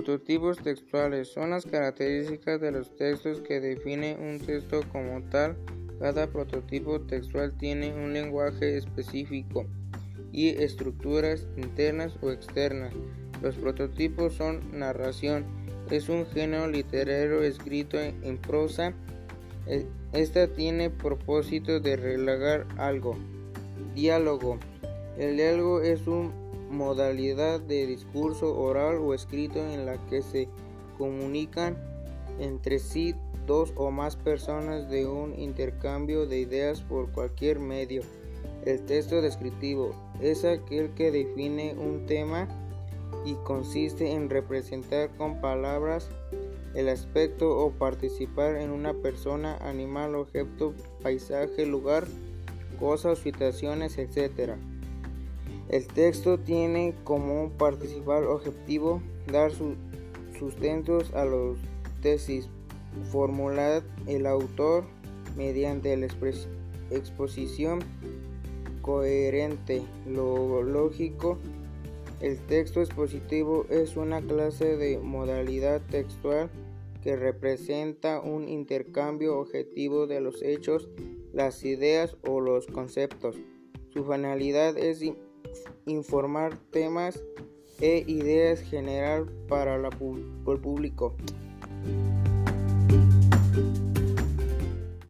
Prototipos textuales son las características de los textos que definen un texto como tal. Cada prototipo textual tiene un lenguaje específico y estructuras internas o externas. Los prototipos son narración, es un género literario escrito en prosa. E, esta tiene propósito de relagar algo. Diálogo. El diálogo es una modalidad de discurso oral o escrito en la que se comunican entre sí dos o más personas de un intercambio de ideas por cualquier medio. El texto descriptivo es aquel que define un tema y consiste en representar con palabras el aspecto o participar en una persona, animal, objeto, paisaje, lugar, cosas, situaciones, etc. El texto tiene como participar objetivo dar sustentos a los tesis formulada el autor mediante la exposición coherente, lo lógico. El texto expositivo es una clase de modalidad textual que representa un intercambio objetivo de los hechos, las ideas o los conceptos. Su finalidad es informar temas e ideas general para el público.